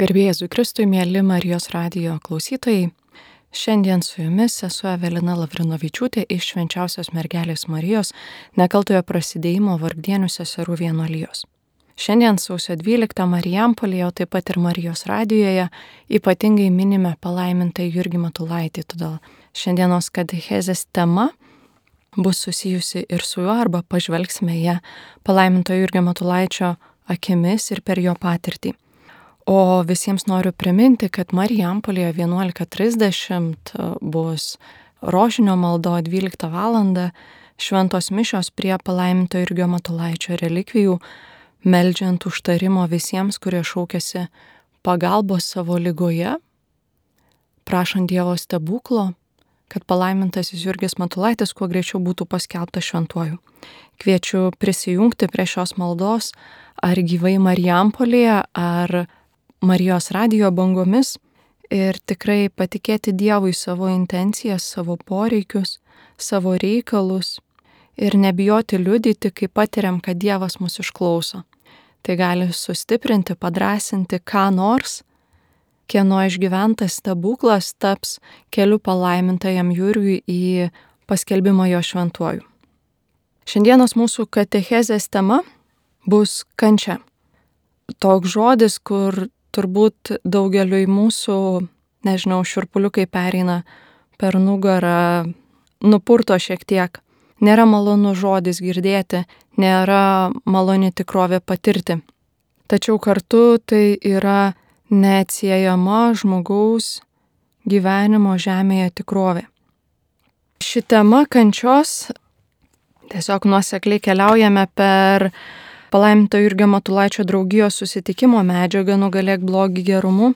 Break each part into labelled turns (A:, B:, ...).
A: Garbėjai Kristui, mėly Marijos radijo klausytojai. Šiandien su jumis esu Evelina Lavrinovičiūtė iš Švenčiausios mergelės Marijos nekaltojo prasidėjimo vargdienių seserų vienuolijos. Šiandien sausio 12 Marijampolėje, o taip pat ir Marijos radijoje ypatingai minime palaimintą Jurgį Matulaitį, todėl šiandienos katechezės tema bus susijusi ir su juo arba pažvelgsime ją palaiminto Jurgio Matulaičio akimis ir per jo patirtį. O visiems noriu priminti, kad Marijampolėje 11.30 bus rožinio maldo 12 val. šventos mišios prie palaiminto Irgio Matulaičio relikvijų, meldžiant užtarimo visiems, kurie šaukėsi pagalbos savo lygoje, prašant Dievo stebuklo, kad palaimintasis Jurgis Matulaitis kuo greičiau būtų paskelbtas šventuoju. Kviečiu prisijungti prie šios maldos ar gyvai Marijampolėje, ar Marijos radijo bangomis ir tikrai patikėti Dievui savo intencijas, savo poreikius, savo reikalus ir nebijoti liudyti, kai patiriam, kad Dievas mus išklauso. Tai gali sustiprinti, padrasinti ką nors, kieno išgyventas stebuklas taps keliu palaimintajam Jurgiui į paskelbimą jo šventuoju. Šiandienos mūsų katechezės tema bus kančia. Toks žodis, kur turbūt daugeliui mūsų, nežinau, širpuliukai pereina per nugarą, nupurto šiek tiek. Nėra malonu žodis girdėti, nėra maloni tikrovė patirti. Tačiau kartu tai yra neatsiejama žmogaus gyvenimo žemėje tikrovė. Ši tema kančios tiesiog nuosekliai keliaujame per palaiminto Jurgio Matulaičio draugijos susitikimo medžiagą Nugalėk blogį gerumu.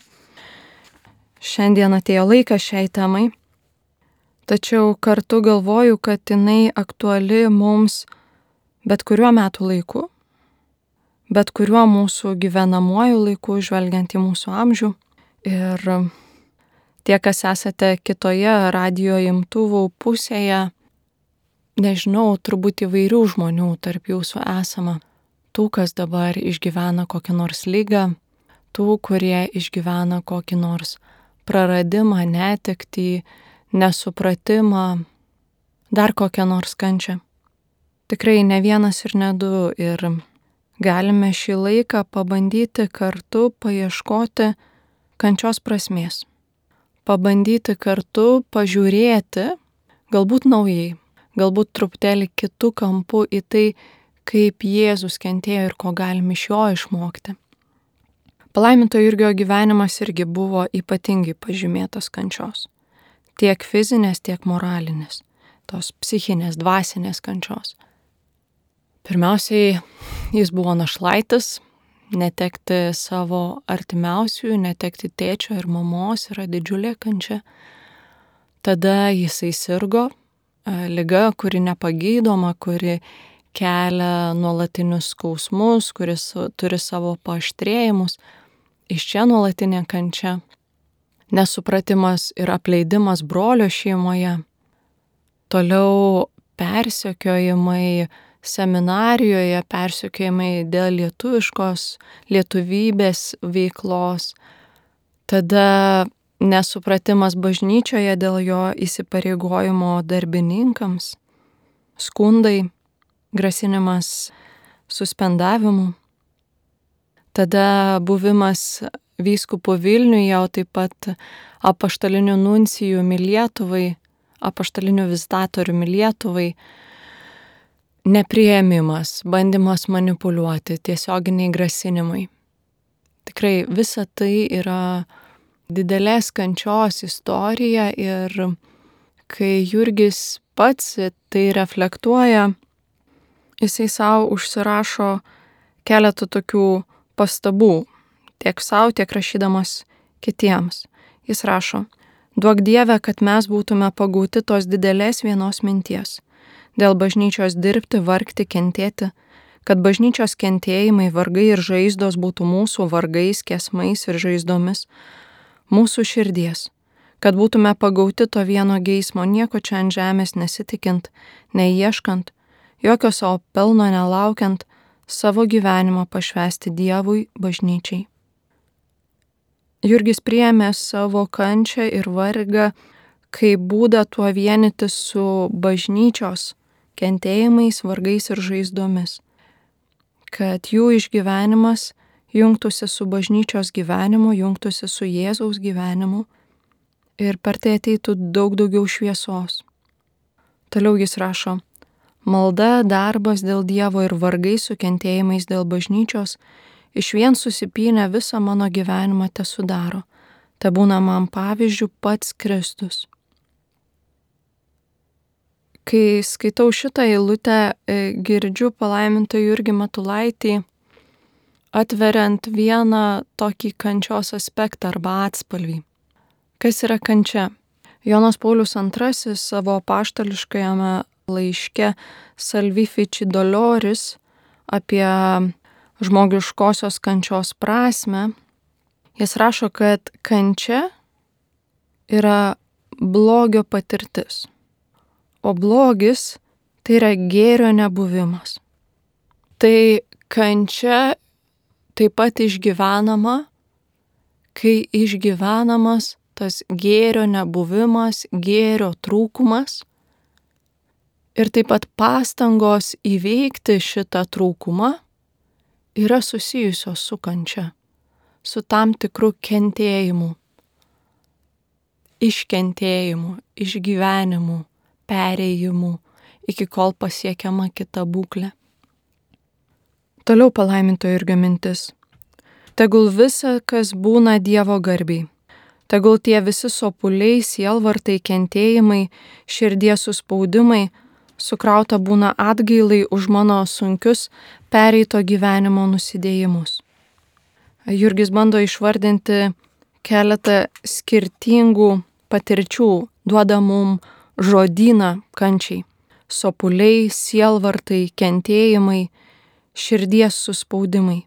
A: Šiandien atėjo laikas šiai temai, tačiau kartu galvoju, kad jinai aktuali mums bet kuriuo metu laiku, bet kuriuo mūsų gyvenamuoju laiku, žvelgiant į mūsų amžių. Ir tie, kas esate kitoje radio imtuvų pusėje, nežinau, turbūt įvairių žmonių tarp jūsų esama tų, kas dabar išgyvena kokią nors lygą, tų, kurie išgyvena kokį nors praradimą, netektį, nesupratimą, dar kokią nors kančią. Tikrai ne vienas ir ne du ir galime šį laiką pabandyti kartu paieškoti kančios prasmės. Pabandyti kartu pažiūrėti, galbūt naujai, galbūt truputėlį kitų kampų į tai, kaip Jėzus kentėjo ir ko galim iš jo išmokti. Palaiminto Jurgio gyvenimas irgi buvo ypatingai pažymėtas kančios. Tiek fizinės, tiek moralinės. Tos psichinės, dvasinės kančios. Pirmiausiai, jis buvo našlaitis, netekti savo artimiausiųjų, netekti tėčio ir mamos yra didžiulė kančia. Tada jisai sirgo, lyga, kuri nepagydoma, kuri kelia nuolatinius skausmus, kuris turi savo paaštrėjimus. Iš čia nuolatinė kančia, nesupratimas ir apleidimas brolio šeimoje. Toliau persekiojimai seminarijoje, persekiojimai dėl lietuviškos lietuvybės veiklos. Tada nesupratimas bažnyčioje dėl jo įsipareigojimo darbininkams, skundai grasinimas suspendavimu. Tada buvimas vyskupu Vilniuje, o taip pat apaštaliniu nuncijumi Lietuvai, apaštaliniu vizitatoriumi Lietuvai, nepriėmimas, bandymas manipuliuoti, tiesioginiai grasinimai. Tikrai visa tai yra didelės kančios istorija ir kai Jurgis pats tai reflektuoja, jisai savo užsirašo keletą tokių pastabų, tiek savo, tiek rašydamas kitiems. Jis rašo, duok Dievę, kad mes būtume pagauti tos didelės vienos minties. Dėl bažnyčios dirbti, vargti, kentėti, kad bažnyčios kentėjimai, vargai ir žaizdos būtų mūsų vargais, kesmais ir žaizdomis, mūsų širdies, kad būtume pagauti to vieno geismo, nieko čia ant žemės nesitikint, neieškant, jokio savo pelno nelaukiant, savo gyvenimą pašvesti Dievui, bažnyčiai. Jurgis priemė savo kančią ir vargą kaip būdą tuo vienyti su bažnyčios kentėjimais, vargais ir žaizdomis. Kad jų išgyvenimas jungtųsi su bažnyčios gyvenimu, jungtųsi su Jėzaus gyvenimu ir per tai ateitų daug daugiau šviesos. Toliau jis rašo, malda, darbas dėl Dievo ir vargai su kentėjimais dėl bažnyčios iš vien susipinę visą mano gyvenimą te sudaro. Te būna man pavyzdžių pats Kristus. Kai skaitau šitą eilutę, e, girdžiu palaimintą Jurgį Matulaitį, atveriant vieną tokį kančios aspektą arba atspalvį. Kas yra kančia? Jonas Paulius II savo paštališkajame laiške Salvifici Doloris apie žmogiškosios kančios prasme, jis rašo, kad kančia yra blogio patirtis, o blogis tai yra gėrio nebuvimas. Tai kančia taip pat išgyvenama, kai išgyvenamas tas gėrio nebuvimas, gėrio trūkumas ir taip pat pastangos įveikti šitą trūkumą yra susijusios su kančia, su tam tikru kentėjimu, iškentėjimu, išgyvenimu, perėjimu, iki kol pasiekiama kita būklė. Toliau palaiminto irgi mintis. Tegul visa, kas būna Dievo garbiai Tegul tie visi sopuliai, sielvartai, kentėjimai, širdies suspaudimai, sukrauta būna atgailai už mano sunkius pereito gyvenimo nusidėjimus. Jurgis bando išvardinti keletą skirtingų patirčių, duoda mum žodyną kančiai. Sopuliai, sielvartai, kentėjimai, širdies suspaudimai.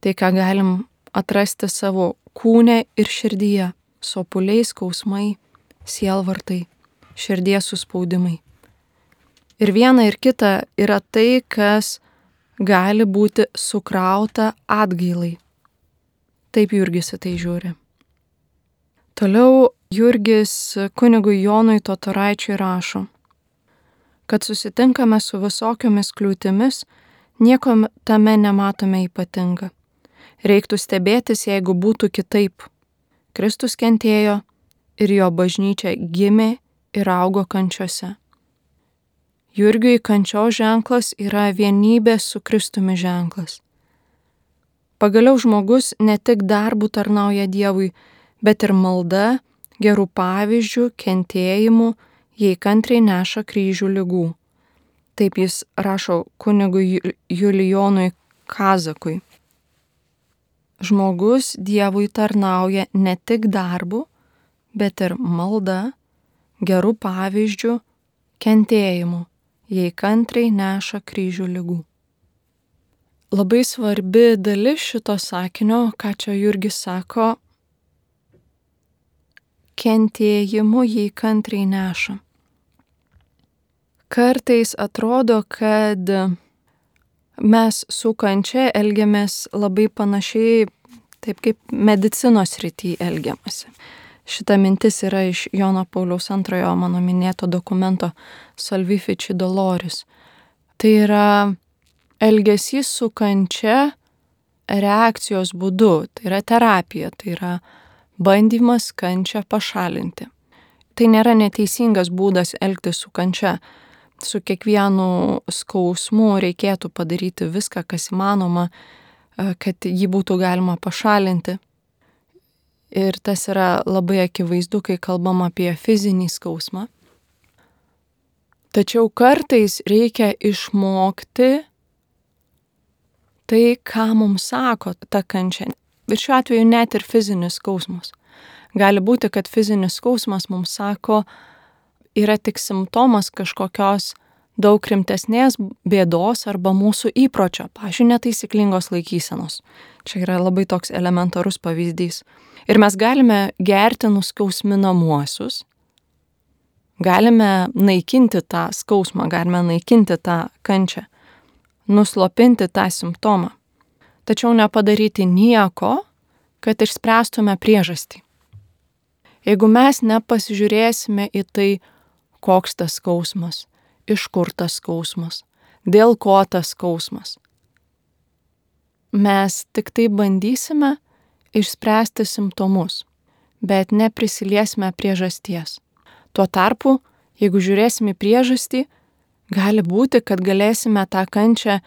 A: Tai, ką galim atrasti savo kūne ir širdyje - sopuliai, skausmai, sielvartai, širdies suspaudimai. Ir viena ir kita yra tai, kas gali būti sukrauta atgailai. Taip Jurgis į tai žiūri. Toliau Jurgis kunigui Jonui Totoraičiui rašo, kad susitinkame su visokiomis kliūtimis, nieko tame nematome ypatinga. Reiktų stebėtis, jeigu būtų kitaip. Kristus kentėjo ir jo bažnyčia gimė ir augo kančiose. Jurgiui kančio ženklas yra vienybės su Kristumi ženklas. Pagaliau žmogus ne tik darbų tarnauja Dievui, bet ir malda, gerų pavyzdžių, kentėjimų, jei kantriai neša kryžių lygų. Taip jis rašo kunigui Julijonui Kazakui žmogus Dievui tarnauja ne tik darbu, bet ir malda, gerų pavyzdžių, kentėjimu, jei kantriai neša kryžių lygų. Labai svarbi dalis šito sakinio, ką čia Jurgis sako, kentėjimu, jei kantriai neša. Kartais atrodo, kad mes su kančia elgiamės labai panašiai, taip kaip medicinos rytį elgiamasi. Šita mintis yra iš Jono Pauliaus antrojo mano minėto dokumento Salvifici Doloris. Tai yra elgesys su kančia reakcijos būdu, tai yra terapija, tai yra bandymas kančią pašalinti. Tai nėra neteisingas būdas elgtis su kančia, su kiekvienu skausmu reikėtų padaryti viską, kas įmanoma, kad jį būtų galima pašalinti. Ir tas yra labai akivaizdu, kai kalbam apie fizinį skausmą. Tačiau kartais reikia išmokti tai, ką mums sako ta kančia. Ir šiuo atveju net ir fizinis skausmas. Gali būti, kad fizinis skausmas mums sako, yra tik simptomas kažkokios daug rimtesnės bėdos arba mūsų įpročio, pažiūrėjau, netaisyklingos laikysenos. Čia yra labai toks elementarus pavyzdys. Ir mes galime gerti nuskausminamuosius, galime naikinti tą skausmą, galime naikinti tą kančią, nuslopinti tą simptomą. Tačiau nepadaryti nieko, kad išspręstume priežastį. Jeigu mes nepasižiūrėsime į tai, koks tas skausmas, iš kur tas skausmas, dėl ko tas skausmas, mes tik tai bandysime išspręsti simptomus, bet neprisiliesime priežasties. Tuo tarpu, jeigu žiūrėsime priežastį, gali būti, kad galėsime tą kančią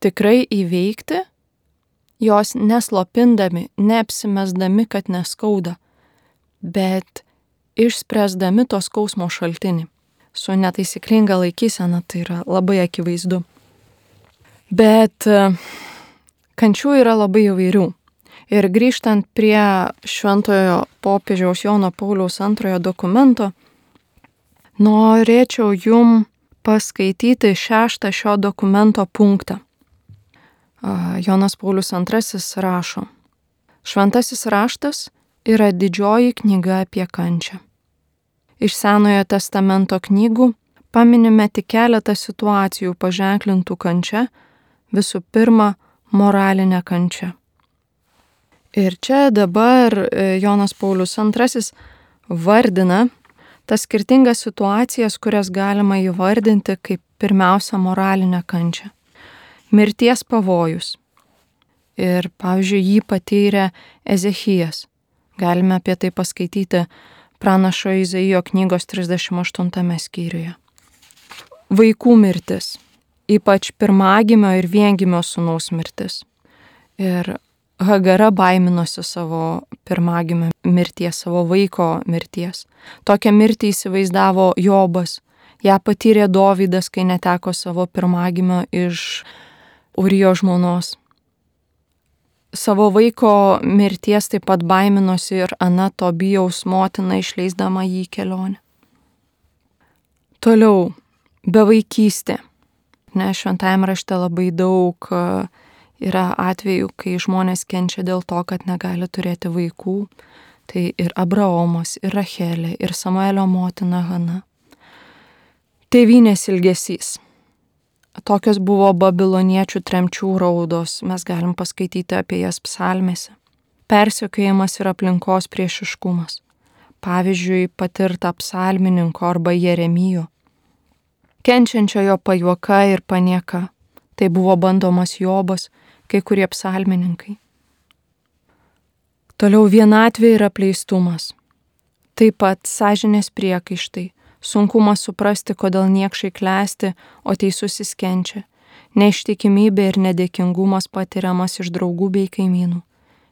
A: tikrai įveikti, jos neslopindami, neapsimesdami, kad neskauda bet išspręsdami to skausmo šaltinį. Su netaisyklinga laikysena tai yra labai akivaizdu. Bet e, kančių yra labai įvairių. Ir grįžtant prie šventojo popiežiaus Jono Pauliaus antrojo dokumento, norėčiau jum paskaityti šeštą šio dokumento punktą. Jonas Paulius II rašo. Šventasis raštas yra didžioji knyga apie kančią. Iš Senojo testamento knygų paminime tik keletą situacijų paženklintų kančia, visų pirma, moralinė kančia. Ir čia dabar e, Jonas Paulius II vardina tas skirtingas situacijas, kurias galima įvardinti kaip pirmiausia moralinę kančią. Mirties pavojus. Ir, pavyzdžiui, jį patyrė Ezechijas. Galime apie tai paskaityti pranašo Izaijo knygos 38 skyriuje. Vaikų mirtis, ypač pirmagimio ir viengimio sunaus mirtis. Ir Hagara baiminosi savo pirmagimio mirties, savo vaiko mirties. Tokią mirtį įsivaizdavo Jobas. Ja patyrė Dovydas, kai neteko savo pirmagimio iš Urijo žmonos savo vaiko mirties taip pat baiminosi ir Ana Tobijaus motina išleisdama jį kelionę. Toliau, bevaikystė. Ne, šventajame rašte labai daug e, yra atvejų, kai žmonės kenčia dėl to, kad negali turėti vaikų. Tai ir Abraomas, ir Rachelė, ir Samuelio motina Hana. Tevinės ilgesys Tokios buvo babiloniečių tremčių raudos, mes galim paskaityti apie jas psalmėse. Persiekėjimas ir aplinkos priešiškumas. Pavyzdžiui, patirta psalmininko arba Jeremijo. Kenčiančiojo pajuoka ir panieka. Tai buvo bandomas Jobas, kai kurie psalmininkai. Toliau vienatvė ir apleistumas. Taip pat sąžinės priekaištai, sunkumas suprasti, kodėl niekšai klesti, o teisusis kenčia, neištikimybė ir nedėkingumas patiriamas iš draugų bei kaimynų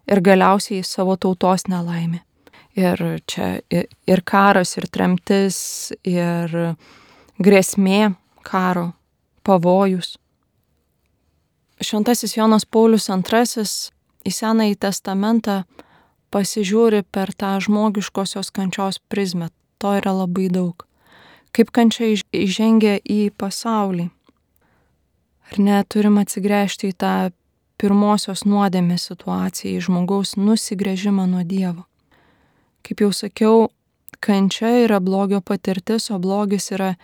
A: ir galiausiai savo tautos nelaimė. Ir čia ir karas, ir tremtis, ir grėsmė karo, pavojus. Šventasis Jonas Paulius II į Senąjį testamentą pasižiūri per tą žmogiškosios kančios prizmę. To yra labai daug kaip kančia įžengia į pasaulį. Ar neturim atsigręžti į tą pirmosios nuodėmės situaciją, į žmogaus nusigrėžimą nuo Dievo. Kaip jau sakiau, kančia yra blogio patirtis, o blogis yra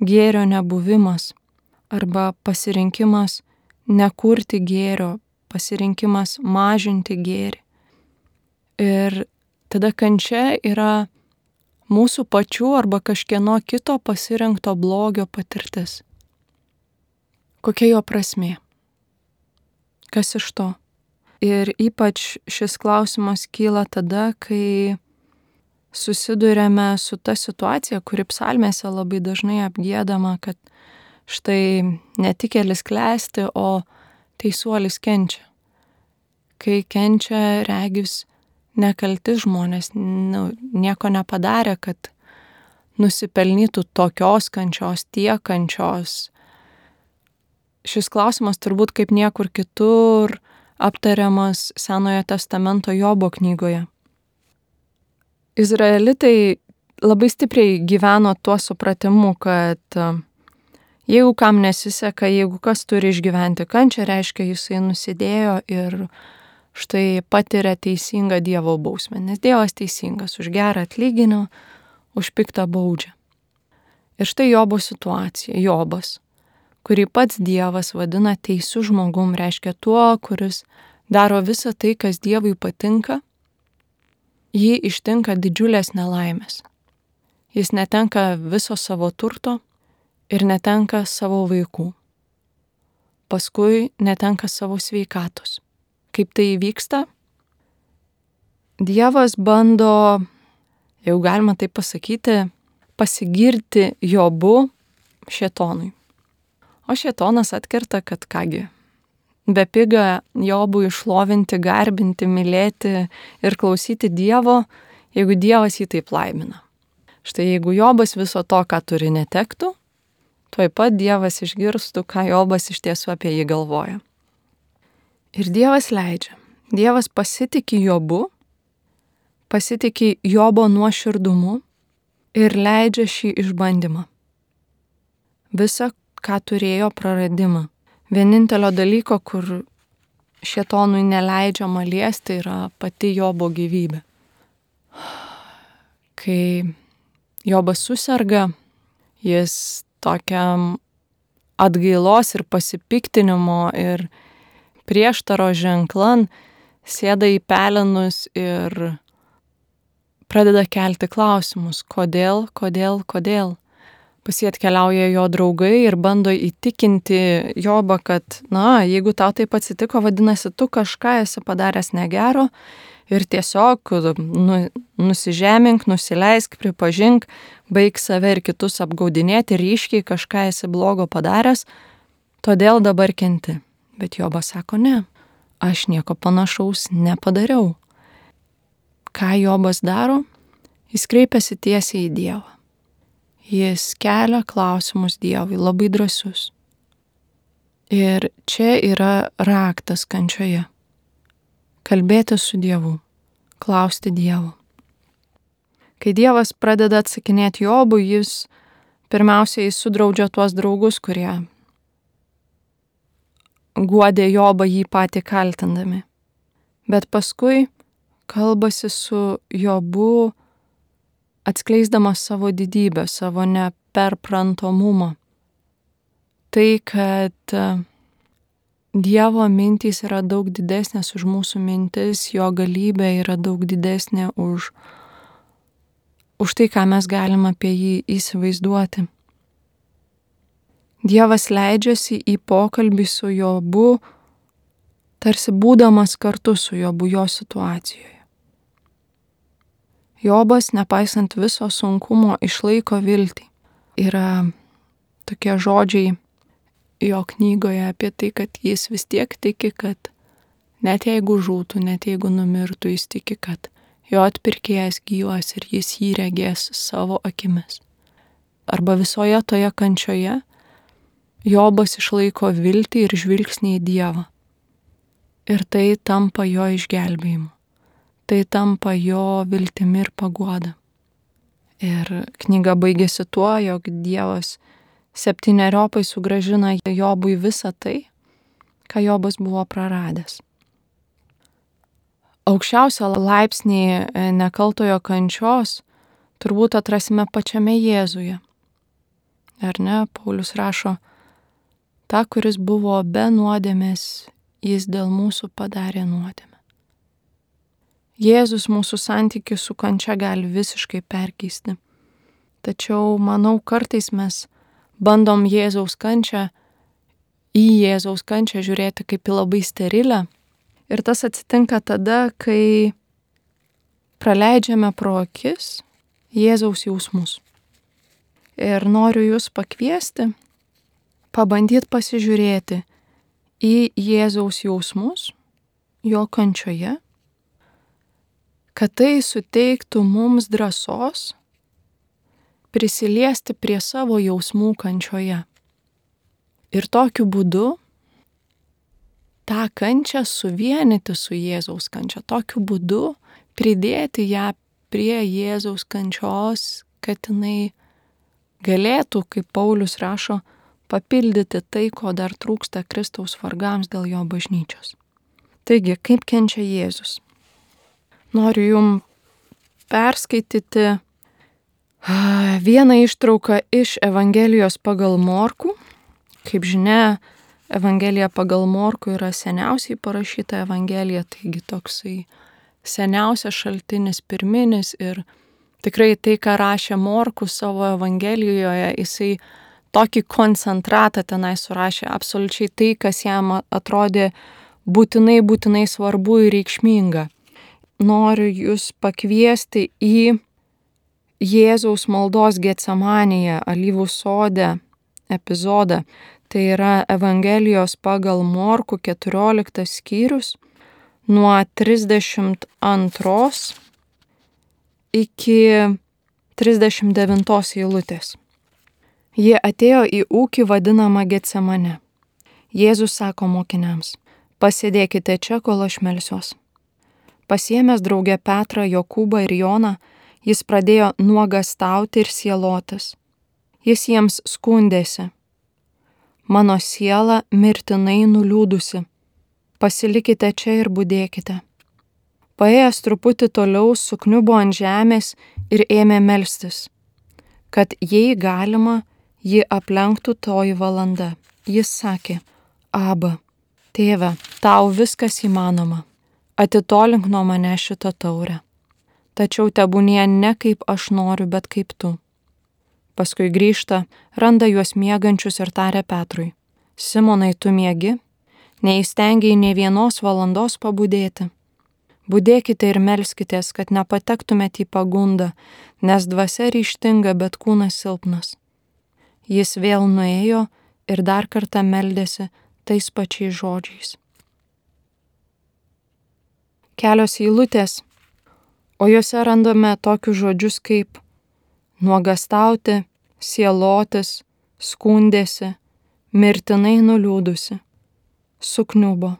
A: gėrio nebuvimas arba pasirinkimas nekurti gėrio, pasirinkimas mažinti gėrį. Ir tada kančia yra mūsų pačių arba kažkieno kito pasirinkto blogio patirtis. Kokia jo prasmė? Kas iš to? Ir ypač šis klausimas kyla tada, kai susidurėme su ta situacija, kuri psalmėse labai dažnai apgėdama, kad štai netikėlis klesti, o teisuolis kenčia. Kai kenčia regis nekalti žmonės nu, nieko nepadarė, kad nusipelnytų tokios kančios, tiek kančios. Šis klausimas turbūt kaip niekur kitur aptariamas Senojo testamento Jobo knygoje. Izraelitai labai stipriai gyveno tuo supratimu, kad e, jeigu kam nesiseka, jeigu kas turi išgyventi kančią, reiškia jisai nusidėjo ir štai patiria teisingą Dievo bausmę, nes Dievas teisingas už gerą atlyginimą, už piktą baudžią. Ir štai Jobo situacija, Jobas, kurį pats Dievas vadina teisų žmogum, reiškia tuo, kuris daro visą tai, kas Dievui patinka, jį ištinka didžiulės nelaimės. Jis netenka viso savo turto ir netenka savo vaikų. Paskui netenka savo sveikatos. Kaip tai įvyksta? Dievas bando, jau galima tai pasakyti, pasigirti jobu šetonui. O šetonas atkerta, kad kągi, be piga jobų išlovinti, garbinti, mylėti ir klausyti Dievo, jeigu Dievas jį taip laimina. Štai jeigu Jobas viso to, ką turi, netektų, tuoj pat Dievas išgirstų, ką Jobas iš tiesų apie jį galvoja. Ir Dievas leidžia. Dievas pasitikė Jobu, pasitikė Jobo nuoširdumu ir leidžia šį išbandymą. Visa, ką turėjo praradimą vienintelio dalyko, kur šietonui neleidžiama liesti, yra pati Jobo gyvybė. Kai Jobas susirga, jis tokiam atgailos ir pasipiktinimo ir prieštaro ženklan sėda į pelenus ir pradeda kelti klausimus, kodėl, kodėl, kodėl pas jį atkeliauja jo draugai ir bando įtikinti Jobą, kad, na, jeigu tau taip atsitiko, vadinasi, tu kažką esi padaręs negero ir tiesiog nu, nusižemink, nusileisk, pripažink, baig save ir kitus apgaudinėti, ryškiai kažką esi blogo padaręs, todėl dabar kenti. Bet Jobas sako, ne, aš nieko panašaus nepadariau. Ką Jobas daro? Jis kreipiasi tiesiai į Dievą. Jis kelia klausimus Dievui, labai drąsius. Ir čia yra raktas kančioje. Kalbėti su Dievu, klausti Dievo. Kai Dievas pradeda atsakinėti Jobui, jis pirmiausiai sudraudžia tuos draugus, kurie guodė Jobą jį patį kaltindami. Bet paskui kalbasi su Jobu atskleisdamas savo didybę, savo neperprantamumą. Tai, kad e, Dievo mintys yra daug didesnės už mūsų mintis, jo galybė yra daug didesnė už, už tai, ką mes galime apie jį įsivaizduoti. Dievas leidžiasi į pokalbį su Jobu, tarsi būdamas kartu su Jobu jo situacijoje. Jobas, nepaisant viso sunkumo, išlaiko viltį. Yra tokie žodžiai jo knygoje apie tai, kad jis vis tiek tiki, kad net jeigu žūtų, net jeigu numirtų, jis tiki, kad jo atpirkėjas gyvas ir jis jį regės savo akimis. Arba visoje toje kančioje Jobas išlaiko viltį ir žvilgsnį į Dievą. Ir tai tampa jo išgelbėjimu tai tampa jo viltimi ir paguoda. Ir knyga baigėsi tuo, jog Dievas septyneriopai sugražina Jobui visą tai, ką Jobas buvo praradęs. Aukščiausią laipsnį nekaltojo kančios turbūt atrasime pačiame Jėzuje. Ar ne, Paulius rašo, ta, kuris buvo be nuodėmės, jis dėl mūsų padarė nuodėmę. Jėzus mūsų santykių su kančia gali visiškai perkeisti. Tačiau manau, kartais mes bandom Jėzaus kančią, į Jėzaus kančią žiūrėti kaip į labai sterilę. Ir tas atsitinka tada, kai praleidžiame pro akis Jėzaus jausmus. Ir noriu jūs pakviesti, pabandyti pasižiūrėti į Jėzaus jausmus, jo kančioje kad tai suteiktų mums drąsos prisiliesti prie savo jausmų kančioje. Ir tokiu būdu tą kančią suvienyti su Jėzaus kančia, tokiu būdu pridėti ją prie Jėzaus kančios, kad jinai galėtų, kaip Paulius rašo, papildyti tai, ko dar trūksta Kristaus vargams dėl jo bažnyčios. Taigi, kaip kenčia Jėzus? noriu jum perskaityti vieną ištrauką iš Evangelijos pagal Morku. Kaip žinia, Evangelija pagal Morku yra seniausiai parašyta Evangelija, taigi toksai seniausias šaltinis, pirminis ir tikrai tai, ką rašė Morku savo Evangelijoje, jisai tokį koncentratą tenai surašė, absoliučiai tai, kas jam atrodė būtinai, būtinai svarbu ir reikšminga. Noriu jūs pakviesti į Jėzaus maldos Getsemanėje, alyvų sode epizodą. Tai yra Evangelijos pagal Morku 14 skyrius nuo 32 iki 39 eilutės. Jie atėjo į ūkį vadinamą Getsemane. Jėzus sako mokiniams, pasėdėkite čia, kol aš melsiuos. Pasiemęs draugę Petrą, Jokūbą ir Joną, jis pradėjo nuogastauti ir sielotis. Jis jiems skundėsi. Mano siela mirtinai nuliūdusi. Pasilikite čia ir būdėkite. Paėjęs truputį toliau sukniubo ant žemės ir ėmė melstis, kad jei galima, ji aplenktų toji valanda. Jis sakė, Aba, tėve, tau viskas įmanoma, atitolink nuo mane šitą taurę. Tačiau tebūnie ne kaip aš noriu, bet kaip tu. Paskui grįžta, randa juos miegančius ir taria Petrui. Simonai, tu miegi? Neįstengiai ne vienos valandos pabudėti. Budėkite ir melskitės, kad nepatektumėte į pagundą, nes dvasia ryštinga, bet kūnas silpnas. Jis vėl nuėjo ir dar kartą meldėsi tais pačiais žodžiais. Kelios eilutės, o juose randame tokius žodžius kaip nuogastauti, sielotis, skundėsi, mirtinai nuliūdusi, sukniubo.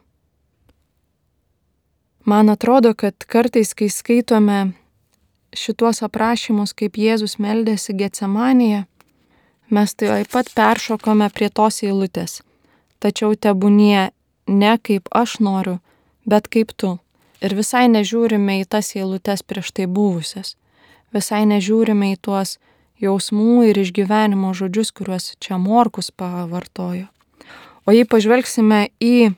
A: Man atrodo, kad kartais, kai skaitome šituos aprašymus, kaip Jėzus meldėsi Getsemanėje, mes taip pat peršokome prie tos eilutės. Tačiau tebūnie ne kaip aš noriu, bet kaip tu. Ir visai nežiūrime į tas eilutes prieš tai buvusias visai nežiūrime į tuos jausmų ir išgyvenimo žodžius, kuriuos čia Morkus pavartojo. O jei pažvelgsime į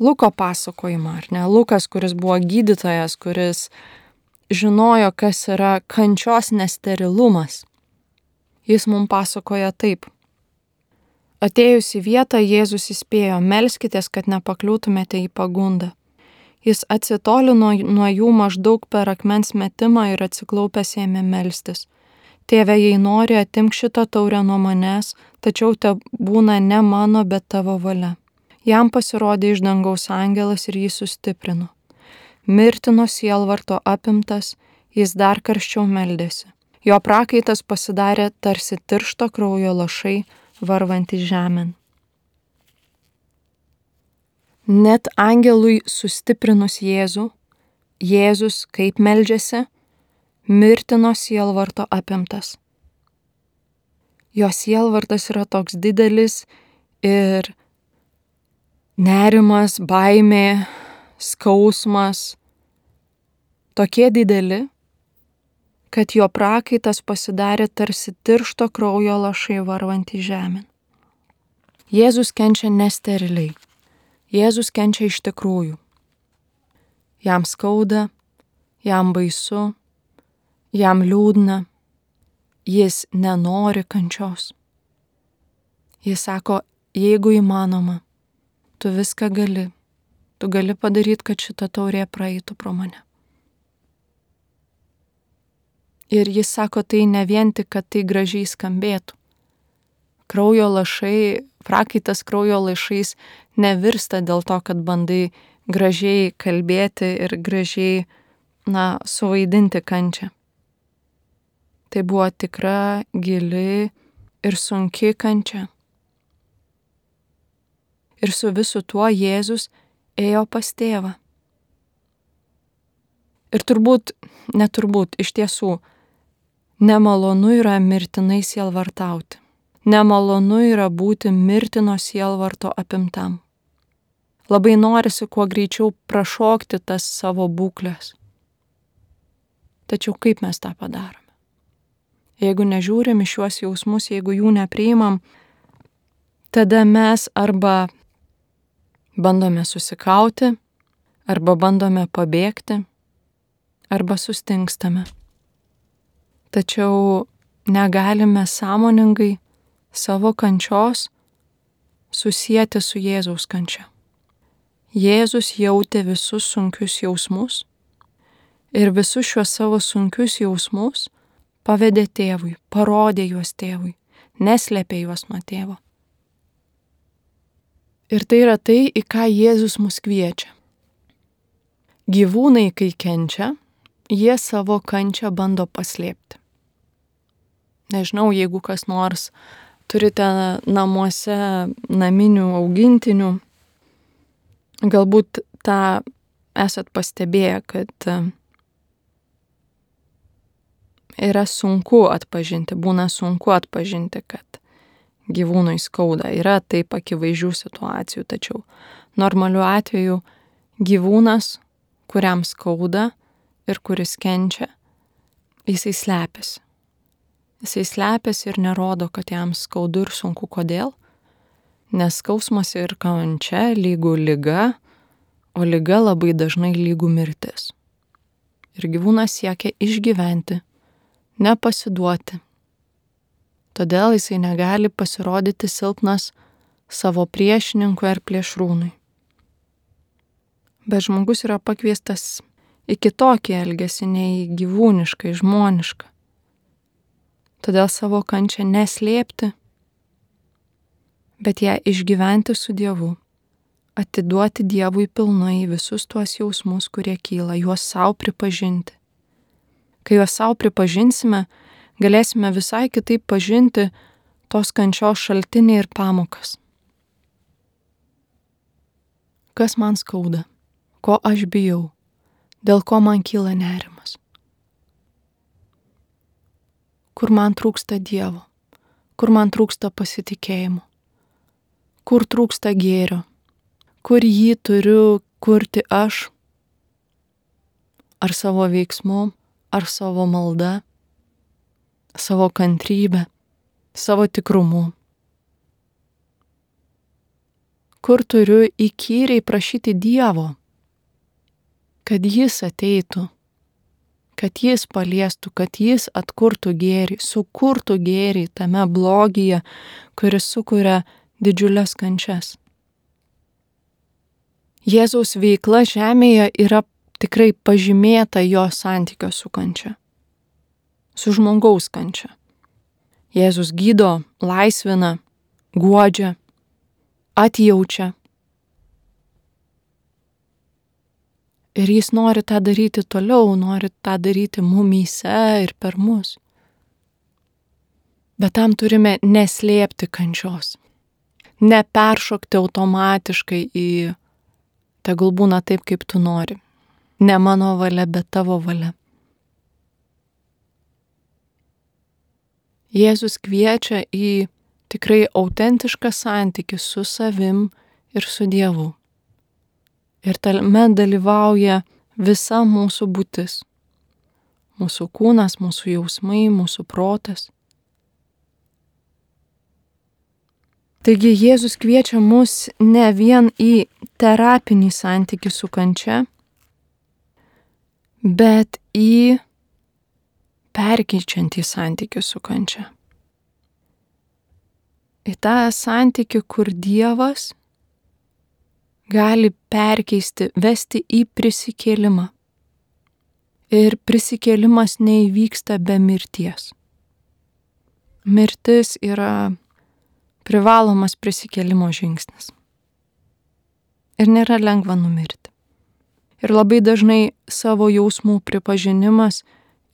A: Luko pasakojimą, ar ne, Lukas, kuris buvo gydytojas, kuris žinojo, kas yra kančios nesterilumas, jis mums pasakoja taip. Atėjus į vietą, Jėzus įspėjo, melskitės, kad nepakliūtumėte į pagundą. Jis atsitolino nuo jų maždaug per akmens metimą ir atsiklaupęs ėmė melstis. Tėve, jei nori, atimk šitą taurę nuo manęs, tačiau te būna ne mano, bet tavo valia. Jam pasirodė iš dangaus angelas ir jį sustiprino. Mirtino sielvarto apimtas, jis dar karščiau meldėsi. Jo prakaitas pasidarė tarsi tiršto kraujo lašai varvanti žemėn. Net angelui sustiprinus Jėzų, Jėzus, kaip meldžiasi, mirtino sielvarto apimtas. Jo sielvartas yra toks didelis ir nerimas, baimė, skausmas tokie dideli, kad jo prakaitas pasidarė tarsi tiršto kraujo lašai varvanti žemėn. Jėzus kenčia nesteriliai. Jėzus kenčia iš tikrųjų. Jam skauda, jam baisu, jam liūdna, jis nenori kančios. Jis sako, jeigu įmanoma, tu viską gali, tu gali padaryti, kad šita taurė praeitų pro mane. Ir jis sako tai ne vien tik, kad tai gražiai skambėtų. Kraujo lašai prakaitas kraujo lašais nevirsta dėl to, kad bandai gražiai kalbėti ir gražiai, na, suvaidinti kančią. Tai buvo tikra, gili ir sunki kančia. Ir su visu tuo Jėzus ėjo pas tėvą. Ir turbūt, neturbūt, iš tiesų, nemalonu yra mirtinai sielvartauti nemalonu yra būti mirtino sielvarto apimtam. Labai norisi kuo greičiau prašokti tas savo būklės. Tačiau kaip mes tą padarome? Jeigu nežiūrim į šiuos jausmus, jeigu jų nepriimam, tada mes arba bandome susikauti, arba bandome pabėgti, arba sustingstame. Tačiau negalime sąmoningai savo kančios susijęti su Jėzaus kančia. Jėzus jautė visus sunkius jausmus ir visus šiuos savo sunkius jausmus pavedė tėvui, parodė juos tėvui, neslėpė juos nuo tėvo. Ir tai yra tai, į ką Jėzus mus kviečia. Gyvūnai, kai kenčia, jie savo kančią bando paslėpti. Nežinau, jeigu kas nors turite namuose naminių augintinių, galbūt tą esat pastebėję, kad yra sunku atpažinti, būna sunku atpažinti, kad gyvūnui skauda. Yra taip akivaizdžių situacijų, tačiau normaliu atveju gyvūnas, kuriam skauda ir kuris kenčia, jisai slepiasi. Jisai slepiasi ir nerodo, kad jam skaudu ir sunku. Kodėl? Nes skausmas ir kančia lygų lyga, o lyga labai dažnai lygų mirtis. Ir gyvūnas siekia išgyventi, nepasiduoti, Todėl jisai negali pasirodyti silpnas savo priešininkui ar plėšrūnui. Bet žmogus yra pakviestas į kitokį elgesį nei gyvūnišką, žmonišką. Todėl savo kančią neslėpti, bet ją išgyventi su Dievu, atiduoti Dievui pilnai visus tuos jausmus, kurie kyla, juos savo pripažinti. Kai juos savo pripažinsime, galėsime visai kitaip pažinti tos kančios šaltinį ir pamokas. Kas man skauda, ko aš bijau, dėl ko man kyla nerimas. Kur man trūksta Dievo, kur man trūksta pasitikėjimo, kur trūksta gėrio, kur jį turiu kurti aš, ar savo veiksmu, ar savo malda savo kantrybę, savo tikrumu. Kur turiu įkyriai prašyti Dievo, kad Jis ateitų, kad Jis paliestų, kad Jis atkurtų gėrį, sukurtų gėrį tame blogyje, kuris sukuria didžiulės kančias. Jėzaus veikla žemėje yra tikrai pažymėta jo santykio su kančia su žmogaus kančia. Jėzus gydo, laisvina, guodžia, atjaučia. Ir jis nori tą daryti toliau, nori tą daryti mumyse ir per mus. Bet tam turime neslėpti kančios. Neperšokti automatiškai į tegul būna taip, kaip tu nori. Ne mano valia, bet tavo valia. Jėzus kviečia į tikrai autentišką santykių su savim ir su Dievu. Ir tame dalyvauja visa mūsų būtis. Mūsų kūnas, mūsų jausmai, mūsų protas. Taigi Jėzus kviečia mus ne vien į terapinį santykių su kančia, bet į perkeičiantį santykių su kančia. Į tą santykių, kur Dievas gali perkeisti, vesti į prisikėlimą. Ir prisikėlimas neįvyksta be mirties. Mirtis yra privalomas prisikėlimo žingsnis. Ir nėra lengva numirti. Ir labai dažnai savo jausmų pripažinimas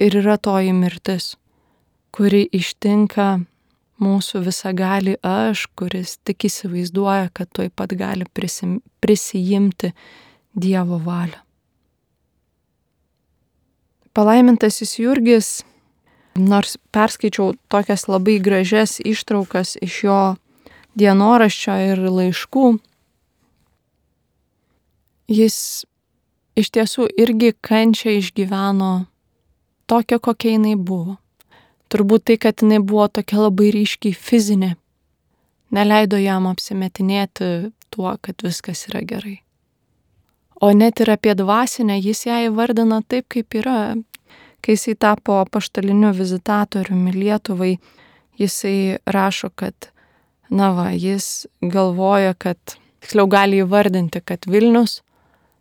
A: ir yra toji mirtis, kuri ištinka mūsų visagali aš, kuris tik įsivaizduoja, kad tuoj pat gali prisim, prisijimti Dievo valią. Palaimintasis Jurgis, nors perskaičiau tokias labai gražias ištraukas iš jo dienoraščio ir laiškų, jis iš tiesų irgi kančią išgyveno tokia, kokia jinai buvo. Turbūt tai, kad jinai buvo tokia labai ryškiai fizinė, neleido jam apsimetinėti tuo, kad viskas yra gerai. O net ir apie dvasinę jis ją įvardina taip, kaip yra. Kai jisai tapo paštaliniu vizitatoriumi Lietuvai, jisai rašo, kad, na va, jis galvoja, kad, tiksliau gali įvardinti, kad Vilnius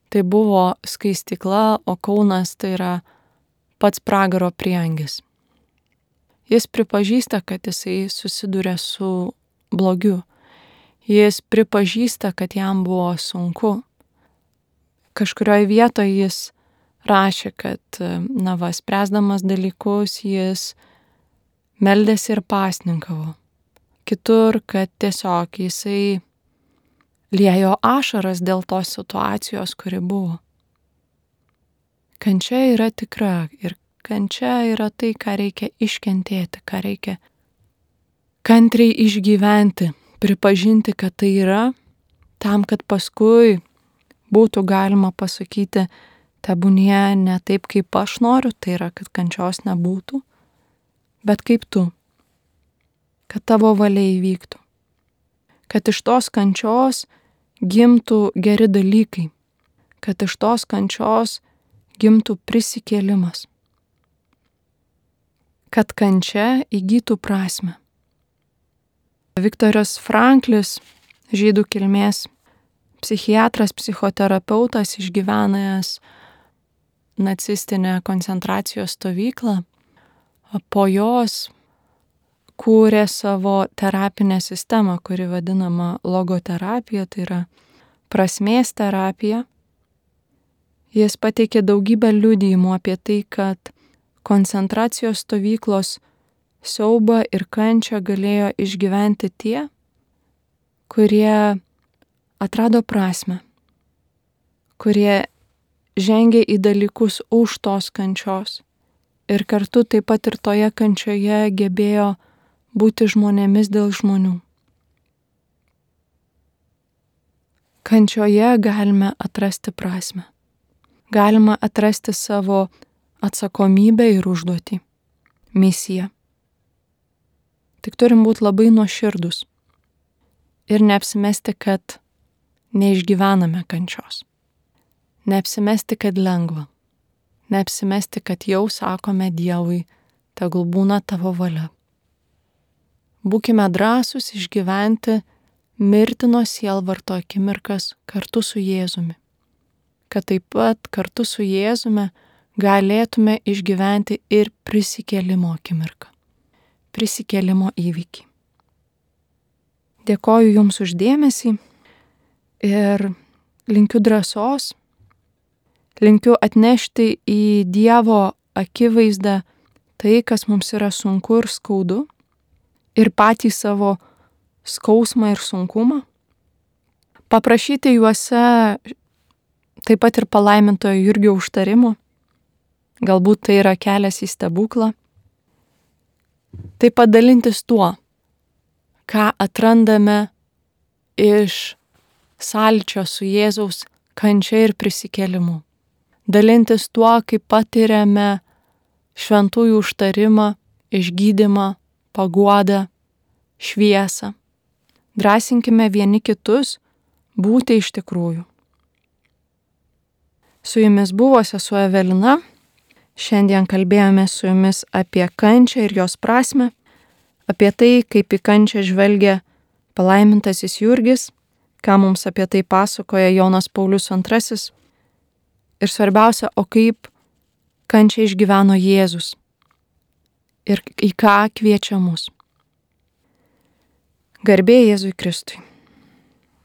A: tai buvo skaistikla, o Kaunas tai yra pats pragaro priengis. Jis pripažįsta, kad jisai susiduria su blogiu. Jis pripažįsta, kad jam buvo sunku. Kažkurioje vietoje jis rašė, kad, na va, spręsdamas dalykus, jis meldėsi ir pasninkavo. Kitur, kad tiesiog jisai liejo ašaras dėl tos situacijos, kuri buvo. Kančia yra tikra ir kančia yra tai, ką reikia iškentėti, ką reikia kantriai išgyventi, pripažinti, kad tai yra, tam, kad paskui būtų galima pasakyti, tebūnie ne taip, kaip aš noriu, tai yra, kad kančios nebūtų, bet kaip tu, kad tavo valia įvyktų, kad iš tos kančios gimtų geri dalykai, kad iš tos kančios gimtų prisikėlimas, kad kančia įgytų prasme. Viktoras Franklis, žydų kilmės psichiatras, psichoterapeutas, išgyvenęs nacistinę koncentracijos stovyklą, po jos kūrė savo terapinę sistemą, kuri vadinama logoterapija, tai yra prasmės terapija. Jis pateikė daugybę liudijimų apie tai, kad koncentracijos stovyklos siaubą ir kančią galėjo išgyventi tie, kurie atrado prasme, kurie žengė į dalykus už tos kančios ir kartu taip pat ir toje kančioje gebėjo būti žmonėmis dėl žmonių. Kančioje galime atrasti prasme. Galima atrasti savo atsakomybę ir užduotį, misiją. Tik turim būti labai nuoširdus ir neapsimesti, kad neišgyvename kančios. Neapsimesti, kad lengva. Neapsimesti, kad jau sakome Dievui, tegul būna tavo valia. Būkime drąsūs išgyventi mirtino sielvarto akimirkas kartu su Jėzumi. Kad taip pat kartu su Jėzumi galėtume išgyventi ir prisikėlimo akimirką. Prisikėlimo įvykį. Dėkoju Jums uždėmesį ir linkiu drąsos, linkiu atnešti į Dievo akivaizdą tai, kas mums yra sunku ir skaudu ir patį savo skausmą ir sunkumą, paprašyti juose taip pat ir palaimintojo Jurgio užtarimo, galbūt tai yra kelias į stebuklą, taip pat dalintis tuo, ką atrandame iš sąlyčio su Jėzaus kančia ir prisikėlimu. Dalintis tuo, kaip patiriame šventųjų užtarimą, išgydymą, paguodą, šviesą. Drąsinkime vieni kitus būti iš tikrųjų. Su jumis buvo sesuo Evelina. Šiandien kalbėjome su jumis apie kančią ir jos prasme, apie tai, kaip į kančią žvelgia palaimintasis Jurgis, ką mums apie tai pasakoja Jonas Paulius II. Ir svarbiausia, o kaip kančią išgyveno Jėzus ir į ką kviečia mus. Garbė Jėzui Kristui.